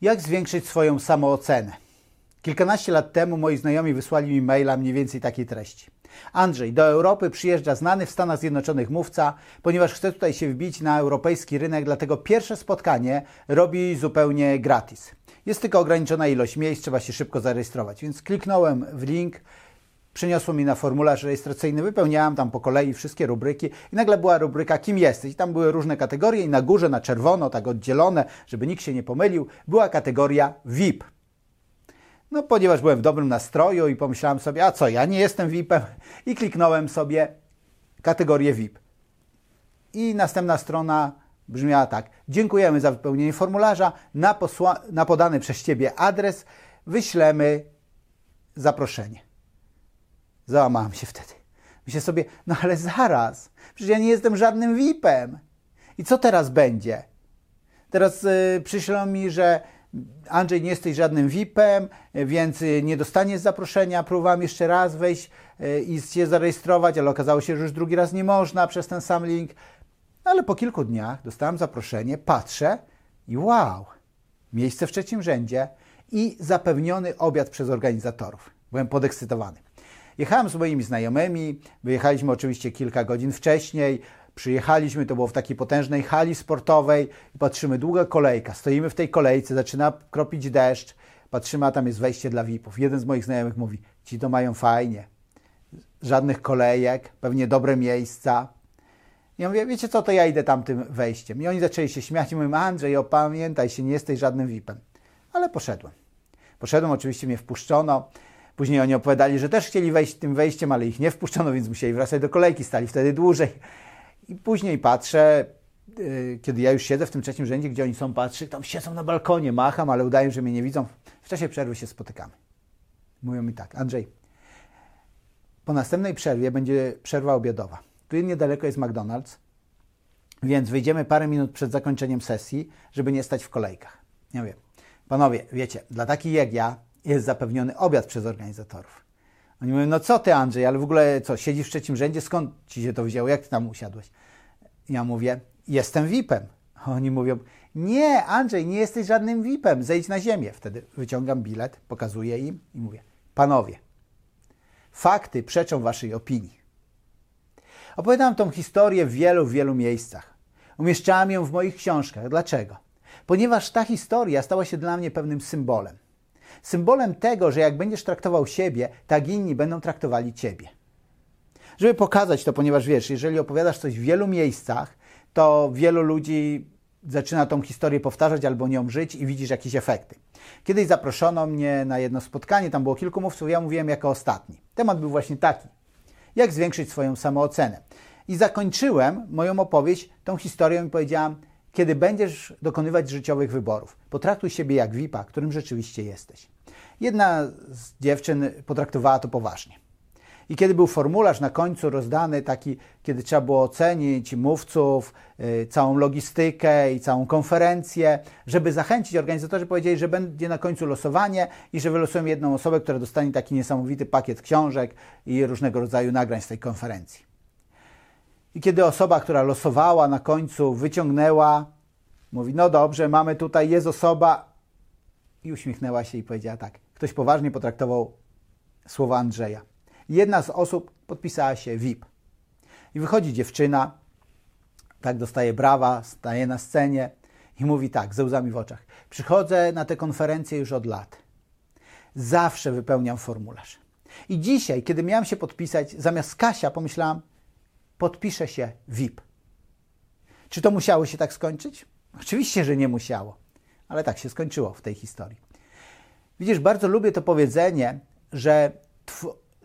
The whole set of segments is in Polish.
Jak zwiększyć swoją samoocenę? Kilkanaście lat temu moi znajomi wysłali mi maila mniej więcej takiej treści. Andrzej, do Europy przyjeżdża znany w Stanach Zjednoczonych mówca, ponieważ chce tutaj się wbić na europejski rynek, dlatego pierwsze spotkanie robi zupełnie gratis. Jest tylko ograniczona ilość miejsc, trzeba się szybko zarejestrować, więc kliknąłem w link, przyniosło mi na formularz rejestracyjny, wypełniałem tam po kolei wszystkie rubryki i nagle była rubryka kim jesteś. I tam były różne kategorie i na górze na czerwono, tak oddzielone, żeby nikt się nie pomylił, była kategoria VIP. No, ponieważ byłem w dobrym nastroju i pomyślałem sobie, a co, ja nie jestem VIP-em i kliknąłem sobie kategorię VIP. I następna strona brzmiała tak. Dziękujemy za wypełnienie formularza. Na, posła- na podany przez Ciebie adres wyślemy zaproszenie. Załamałem się wtedy. Myślę sobie, no ale zaraz, przecież ja nie jestem żadnym VIP-em. I co teraz będzie? Teraz yy, przyślą mi, że Andrzej, nie jesteś żadnym VIP-em, więc nie dostaniesz zaproszenia. Próbowałem jeszcze raz wejść yy, i się zarejestrować, ale okazało się, że już drugi raz nie można przez ten sam link. Ale po kilku dniach dostałem zaproszenie, patrzę i wow, miejsce w trzecim rzędzie i zapewniony obiad przez organizatorów. Byłem podekscytowany. Jechałem z moimi znajomymi, wyjechaliśmy oczywiście kilka godzin wcześniej, przyjechaliśmy, to było w takiej potężnej hali sportowej i patrzymy, długa kolejka, stoimy w tej kolejce, zaczyna kropić deszcz, patrzymy, a tam jest wejście dla VIP-ów. Jeden z moich znajomych mówi, ci to mają fajnie, żadnych kolejek, pewnie dobre miejsca. Ja mówię, wiecie co, to ja idę tamtym wejściem. I oni zaczęli się śmiać i mówią, Andrzej, opamiętaj się, nie jesteś żadnym VIP-em. Ale poszedłem. Poszedłem, oczywiście mnie wpuszczono. Później oni opowiadali, że też chcieli wejść tym wejściem, ale ich nie wpuszczono, więc musieli wracać do kolejki, stali wtedy dłużej. I później patrzę, yy, kiedy ja już siedzę w tym trzecim rzędzie, gdzie oni są, patrzę, tam siedzą na balkonie, macham, ale udają, że mnie nie widzą. W czasie przerwy się spotykamy. Mówią mi tak, Andrzej, po następnej przerwie będzie przerwa obiadowa. Tu niedaleko jest McDonald's, więc wyjdziemy parę minut przed zakończeniem sesji, żeby nie stać w kolejkach. Ja mówię, panowie, wiecie, dla takich jak ja jest zapewniony obiad przez organizatorów. Oni mówią, no co ty Andrzej, ale w ogóle co, siedzisz w trzecim rzędzie, skąd ci się to wzięło, jak ty tam usiadłeś? Ja mówię, jestem VIP-em. Oni mówią, nie Andrzej, nie jesteś żadnym VIP-em, zejdź na ziemię. Wtedy wyciągam bilet, pokazuję im i mówię, panowie, fakty przeczą waszej opinii. Opowiadam tą historię w wielu, wielu miejscach. Umieszczałem ją w moich książkach. Dlaczego? Ponieważ ta historia stała się dla mnie pewnym symbolem. Symbolem tego, że jak będziesz traktował siebie, tak inni będą traktowali ciebie. Żeby pokazać to, ponieważ wiesz, jeżeli opowiadasz coś w wielu miejscach, to wielu ludzi zaczyna tą historię powtarzać albo nią żyć i widzisz jakieś efekty. Kiedyś zaproszono mnie na jedno spotkanie, tam było kilku mówców, ja mówiłem jako ostatni. Temat był właśnie taki jak zwiększyć swoją samoocenę. I zakończyłem moją opowieść tą historią i powiedziałam, kiedy będziesz dokonywać życiowych wyborów, potraktuj siebie jak VIP-a, którym rzeczywiście jesteś. Jedna z dziewczyn potraktowała to poważnie. I kiedy był formularz na końcu rozdany, taki, kiedy trzeba było ocenić mówców, yy, całą logistykę i całą konferencję, żeby zachęcić, organizatorzy powiedzieli, że będzie na końcu losowanie i że wylosują jedną osobę, która dostanie taki niesamowity pakiet książek i różnego rodzaju nagrań z tej konferencji. I kiedy osoba, która losowała na końcu, wyciągnęła, mówi: No dobrze, mamy tutaj, jest osoba, i uśmiechnęła się i powiedziała tak. Ktoś poważnie potraktował słowa Andrzeja jedna z osób podpisała się VIP. I wychodzi dziewczyna, tak dostaje brawa, staje na scenie i mówi tak, ze łzami w oczach. Przychodzę na tę konferencję już od lat. Zawsze wypełniam formularz. I dzisiaj, kiedy miałam się podpisać, zamiast Kasia pomyślałam, podpiszę się VIP. Czy to musiało się tak skończyć? Oczywiście, że nie musiało, ale tak się skończyło w tej historii. Widzisz, bardzo lubię to powiedzenie, że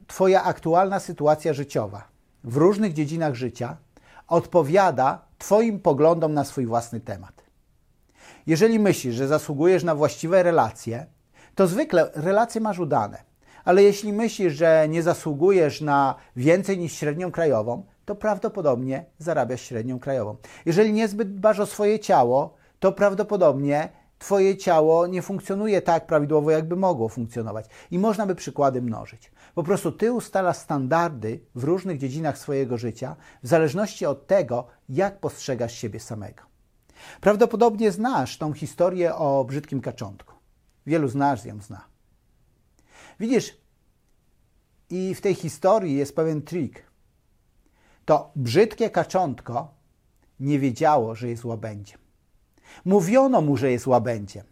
Twoja aktualna sytuacja życiowa w różnych dziedzinach życia odpowiada Twoim poglądom na swój własny temat. Jeżeli myślisz, że zasługujesz na właściwe relacje, to zwykle relacje masz udane. Ale jeśli myślisz, że nie zasługujesz na więcej niż średnią krajową, to prawdopodobnie zarabiasz średnią krajową. Jeżeli niezbyt dbasz o swoje ciało, to prawdopodobnie Twoje ciało nie funkcjonuje tak prawidłowo, jakby mogło funkcjonować. I można by przykłady mnożyć. Po prostu Ty ustalasz standardy w różnych dziedzinach swojego życia, w zależności od tego, jak postrzegasz siebie samego. Prawdopodobnie znasz tą historię o brzydkim kaczątku. Wielu z nas ją zna. Widzisz, i w tej historii jest pewien trik. To brzydkie kaczątko nie wiedziało, że jest łabędziem. Mówiono mu, że jest łabędziem,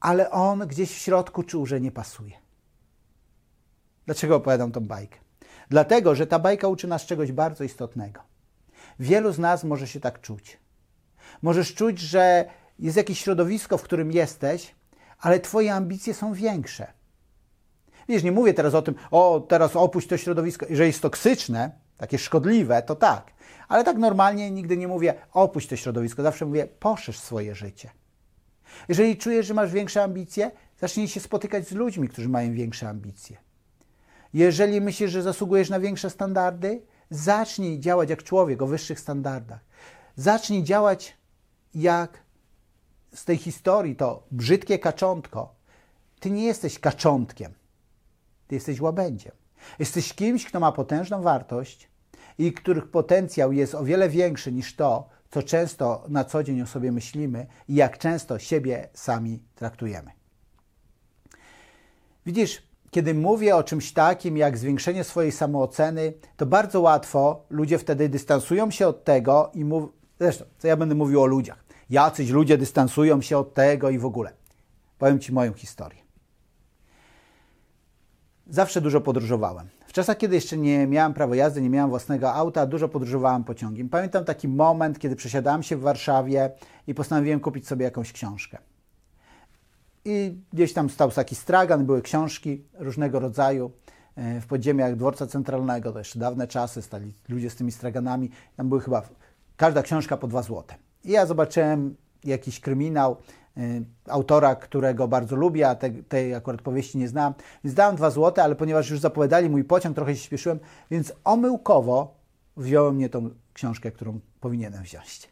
ale on gdzieś w środku czuł, że nie pasuje. Dlaczego opowiadam tą bajkę? Dlatego, że ta bajka uczy nas czegoś bardzo istotnego. Wielu z nas może się tak czuć. Możesz czuć, że jest jakieś środowisko, w którym jesteś, ale Twoje ambicje są większe. Wiesz, nie mówię teraz o tym, o teraz opuść to środowisko, jeżeli jest toksyczne, takie szkodliwe, to tak. Ale tak normalnie nigdy nie mówię opuść to środowisko, zawsze mówię poszerz swoje życie. Jeżeli czujesz, że masz większe ambicje, zacznij się spotykać z ludźmi, którzy mają większe ambicje. Jeżeli myślisz, że zasługujesz na większe standardy, zacznij działać jak człowiek o wyższych standardach. Zacznij działać jak z tej historii to brzydkie kaczątko. Ty nie jesteś kaczątkiem. Ty jesteś łabędziem. Jesteś kimś, kto ma potężną wartość i których potencjał jest o wiele większy niż to, co często na co dzień o sobie myślimy i jak często siebie sami traktujemy. Widzisz, kiedy mówię o czymś takim jak zwiększenie swojej samooceny, to bardzo łatwo ludzie wtedy dystansują się od tego i mówią, zresztą, co ja będę mówił o ludziach. Jacyś ludzie dystansują się od tego i w ogóle. Powiem Ci moją historię. Zawsze dużo podróżowałem. W czasach, kiedy jeszcze nie miałem prawa jazdy, nie miałem własnego auta, dużo podróżowałem pociągiem. Pamiętam taki moment, kiedy przesiadałem się w Warszawie i postanowiłem kupić sobie jakąś książkę. I gdzieś tam stał taki stragan, były książki różnego rodzaju e, w podziemiach dworca centralnego, to jeszcze dawne czasy, stali ludzie z tymi straganami. Tam były chyba każda książka po dwa złote. I ja zobaczyłem jakiś kryminał autora, którego bardzo lubię, a tej, tej akurat powieści nie znam. Więc dałem dwa złote, ale ponieważ już zapowiadali mój pociąg, trochę się śpieszyłem, więc omyłkowo wziąłem nie tą książkę, którą powinienem wziąć.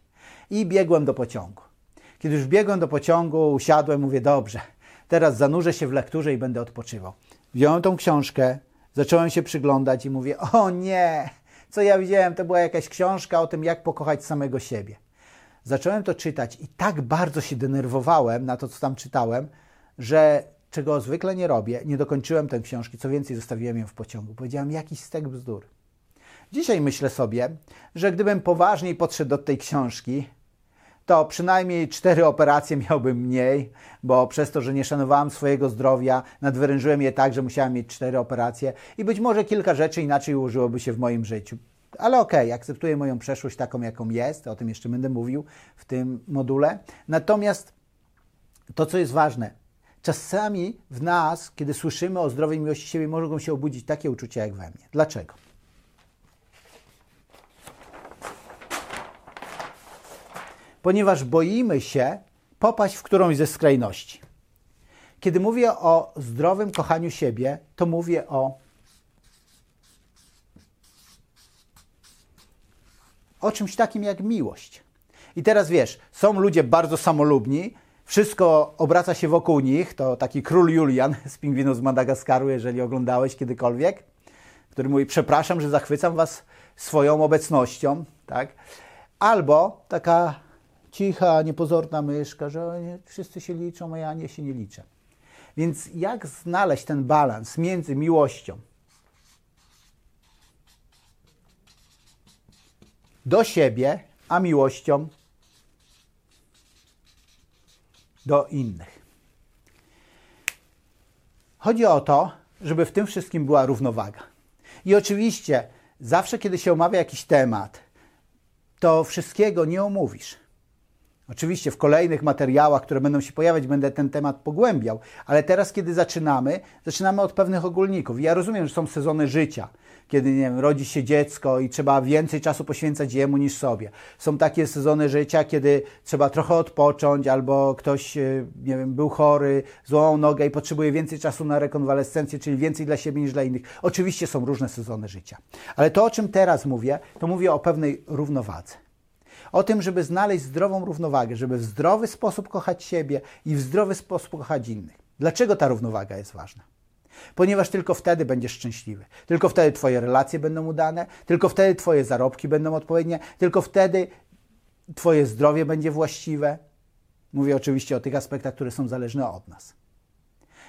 I biegłem do pociągu. Kiedy już biegłem do pociągu, usiadłem, mówię, dobrze, teraz zanurzę się w lekturze i będę odpoczywał. Wziąłem tą książkę, zacząłem się przyglądać i mówię, o nie, co ja widziałem, to była jakaś książka o tym, jak pokochać samego siebie zacząłem to czytać i tak bardzo się denerwowałem na to, co tam czytałem, że czego zwykle nie robię, nie dokończyłem tej książki, co więcej, zostawiłem ją w pociągu. Powiedziałem jakiś stek bzdur. Dzisiaj myślę sobie, że gdybym poważniej podszedł do tej książki, to przynajmniej cztery operacje miałbym mniej, bo przez to, że nie szanowałem swojego zdrowia, nadwyrężyłem je tak, że musiałem mieć cztery operacje i być może kilka rzeczy inaczej ułożyłoby się w moim życiu. Ale okej, okay, akceptuję moją przeszłość taką, jaką jest, o tym jeszcze będę mówił w tym module. Natomiast to, co jest ważne, czasami w nas, kiedy słyszymy o zdrowej miłości siebie, mogą się obudzić takie uczucia jak we mnie. Dlaczego? Ponieważ boimy się popaść w którąś ze skrajności. Kiedy mówię o zdrowym kochaniu siebie, to mówię o o czymś takim jak miłość. I teraz wiesz, są ludzie bardzo samolubni, wszystko obraca się wokół nich, to taki król Julian z Pingwinu z Madagaskaru, jeżeli oglądałeś kiedykolwiek, który mówi, przepraszam, że zachwycam was swoją obecnością, tak? Albo taka cicha, niepozorna myszka, że wszyscy się liczą, a ja nie się nie liczę. Więc jak znaleźć ten balans między miłością do siebie, a miłością do innych. Chodzi o to, żeby w tym wszystkim była równowaga. I oczywiście, zawsze kiedy się omawia jakiś temat, to wszystkiego nie omówisz. Oczywiście w kolejnych materiałach, które będą się pojawiać, będę ten temat pogłębiał, ale teraz, kiedy zaczynamy, zaczynamy od pewnych ogólników. Ja rozumiem, że są sezony życia kiedy nie wiem, rodzi się dziecko i trzeba więcej czasu poświęcać jemu niż sobie. Są takie sezony życia, kiedy trzeba trochę odpocząć, albo ktoś e, nie wiem, był chory, złamał nogę i potrzebuje więcej czasu na rekonwalescencję, czyli więcej dla siebie niż dla innych. Oczywiście są różne sezony życia. Ale to, o czym teraz mówię, to mówię o pewnej równowadze. O tym, żeby znaleźć zdrową równowagę, żeby w zdrowy sposób kochać siebie i w zdrowy sposób kochać innych. Dlaczego ta równowaga jest ważna? Ponieważ tylko wtedy będziesz szczęśliwy. Tylko wtedy Twoje relacje będą udane, tylko wtedy Twoje zarobki będą odpowiednie, tylko wtedy Twoje zdrowie będzie właściwe. Mówię oczywiście o tych aspektach, które są zależne od nas.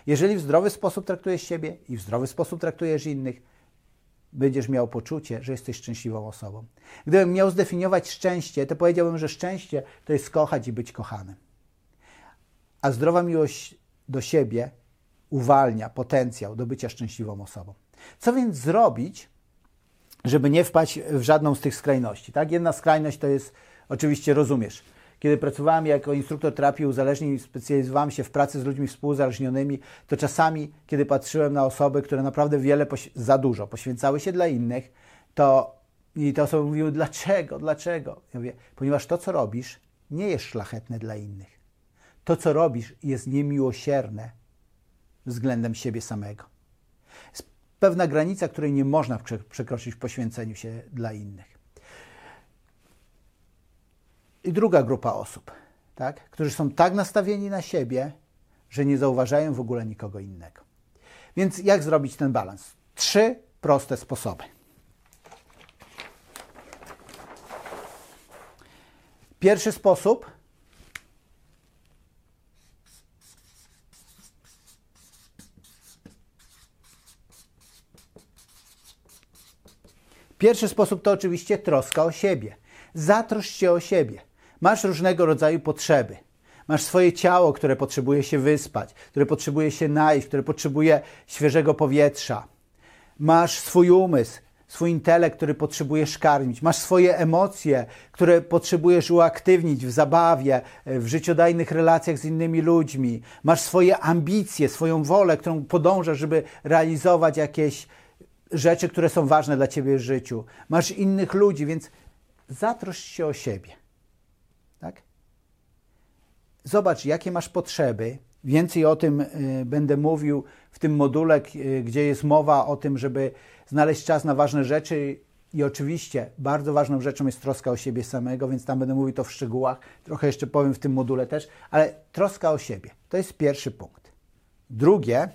Jeżeli w zdrowy sposób traktujesz siebie i w zdrowy sposób traktujesz innych, będziesz miał poczucie, że jesteś szczęśliwą osobą. Gdybym miał zdefiniować szczęście, to powiedziałbym, że szczęście to jest kochać i być kochanym. A zdrowa miłość do siebie uwalnia potencjał do bycia szczęśliwą osobą. Co więc zrobić, żeby nie wpaść w żadną z tych skrajności? Tak? Jedna skrajność to jest, oczywiście rozumiesz, kiedy pracowałem jako instruktor terapii uzależnień i specjalizowałem się w pracy z ludźmi współuzależnionymi, to czasami, kiedy patrzyłem na osoby, które naprawdę wiele, za dużo poświęcały się dla innych, to i te osoby mówiły, dlaczego, dlaczego? Ja mówię, ponieważ to, co robisz, nie jest szlachetne dla innych. To, co robisz, jest niemiłosierne względem siebie samego. Jest pewna granica, której nie można przekroczyć w poświęceniu się dla innych i druga grupa osób, tak, którzy są tak nastawieni na siebie, że nie zauważają w ogóle nikogo innego. Więc jak zrobić ten balans? Trzy proste sposoby. Pierwszy sposób Pierwszy sposób to oczywiście troska o siebie. Zatroszcz się o siebie. Masz różnego rodzaju potrzeby. Masz swoje ciało, które potrzebuje się wyspać, które potrzebuje się najeść, które potrzebuje świeżego powietrza. Masz swój umysł, swój intelekt, który potrzebujesz karmić. Masz swoje emocje, które potrzebujesz uaktywnić w zabawie, w życiodajnych relacjach z innymi ludźmi. Masz swoje ambicje, swoją wolę, którą podążasz, żeby realizować jakieś rzeczy, które są ważne dla ciebie w życiu. Masz innych ludzi, więc zatroszcz się o siebie. Zobacz, jakie masz potrzeby. Więcej o tym y, będę mówił w tym module, y, gdzie jest mowa o tym, żeby znaleźć czas na ważne rzeczy. I oczywiście bardzo ważną rzeczą jest troska o siebie samego, więc tam będę mówił to w szczegółach. Trochę jeszcze powiem w tym module też, ale troska o siebie to jest pierwszy punkt. Drugie,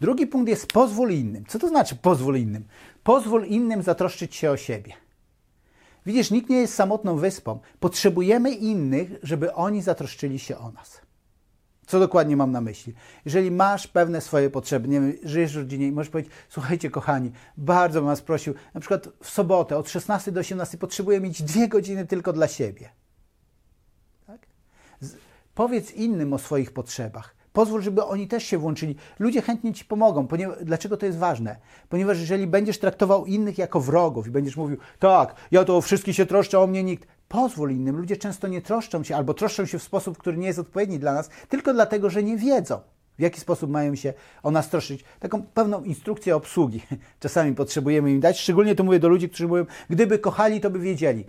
Drugi punkt jest pozwól innym. Co to znaczy pozwól innym? Pozwól innym zatroszczyć się o siebie. Widzisz, nikt nie jest samotną wyspą. Potrzebujemy innych, żeby oni zatroszczyli się o nas. Co dokładnie mam na myśli? Jeżeli masz pewne swoje potrzeby, nie wiem, żyjesz w rodzinie i możesz powiedzieć, słuchajcie kochani, bardzo bym was prosił, na przykład w sobotę od 16 do 18 potrzebuję mieć dwie godziny tylko dla siebie. Tak? powiedz innym o swoich potrzebach. Pozwól, żeby oni też się włączyli. Ludzie chętnie ci pomogą. Ponieważ, dlaczego to jest ważne? Ponieważ jeżeli będziesz traktował innych jako wrogów i będziesz mówił, tak, ja to wszystkich się troszczę, o mnie nikt. Pozwól innym. Ludzie często nie troszczą się albo troszczą się w sposób, który nie jest odpowiedni dla nas, tylko dlatego, że nie wiedzą w jaki sposób mają się o nas troszczyć. Taką pewną instrukcję obsługi czasami potrzebujemy im dać. Szczególnie to mówię do ludzi, którzy mówią, gdyby kochali, to by wiedzieli.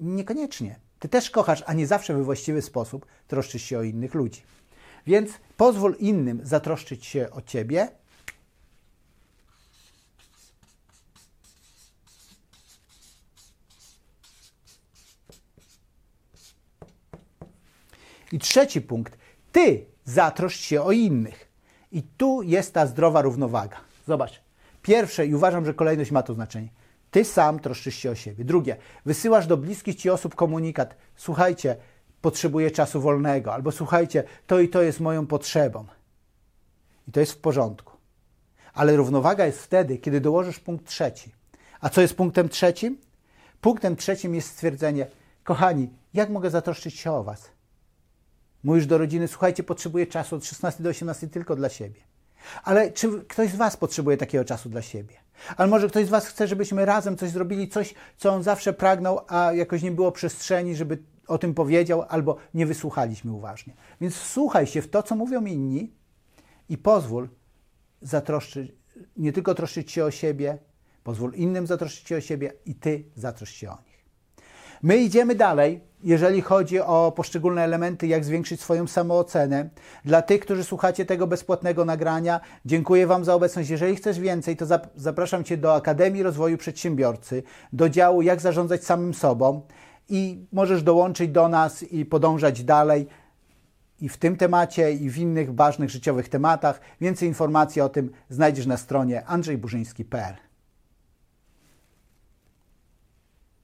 Niekoniecznie. Ty też kochasz, a nie zawsze we właściwy sposób troszczysz się o innych ludzi. Więc pozwól innym zatroszczyć się o ciebie. I trzeci punkt. Ty zatroszcz się o innych. I tu jest ta zdrowa równowaga. Zobacz. Pierwsze, i uważam, że kolejność ma to znaczenie. Ty sam troszczysz się o siebie. Drugie, wysyłasz do bliskich ci osób komunikat. Słuchajcie, potrzebuję czasu wolnego, albo słuchajcie, to i to jest moją potrzebą. I to jest w porządku. Ale równowaga jest wtedy, kiedy dołożysz punkt trzeci. A co jest punktem trzecim? Punktem trzecim jest stwierdzenie, kochani, jak mogę zatroszczyć się o Was? Mówisz do rodziny, słuchajcie, potrzebuję czasu od 16 do 18 tylko dla siebie. Ale czy ktoś z Was potrzebuje takiego czasu dla siebie? Ale może ktoś z Was chce, żebyśmy razem coś zrobili, coś, co on zawsze pragnął, a jakoś nie było przestrzeni, żeby o tym powiedział, albo nie wysłuchaliśmy uważnie. Więc wsłuchaj się w to, co mówią inni i pozwól zatroszczyć, nie tylko troszczyć się o siebie, pozwól innym zatroszczyć się o siebie i ty zatroszcz się o nich. My idziemy dalej, jeżeli chodzi o poszczególne elementy, jak zwiększyć swoją samoocenę. Dla tych, którzy słuchacie tego bezpłatnego nagrania, dziękuję Wam za obecność. Jeżeli chcesz więcej, to zapraszam Cię do Akademii Rozwoju Przedsiębiorcy, do działu Jak zarządzać samym sobą i możesz dołączyć do nas i podążać dalej. i w tym temacie, i w innych ważnych życiowych tematach. Więcej informacji o tym znajdziesz na stronie andrzejburzyński.pl.